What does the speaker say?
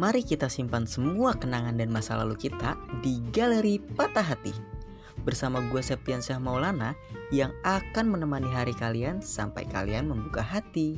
Mari kita simpan semua kenangan dan masa lalu kita di Galeri Patah Hati. Bersama gue Septian Syah Maulana yang akan menemani hari kalian sampai kalian membuka hati.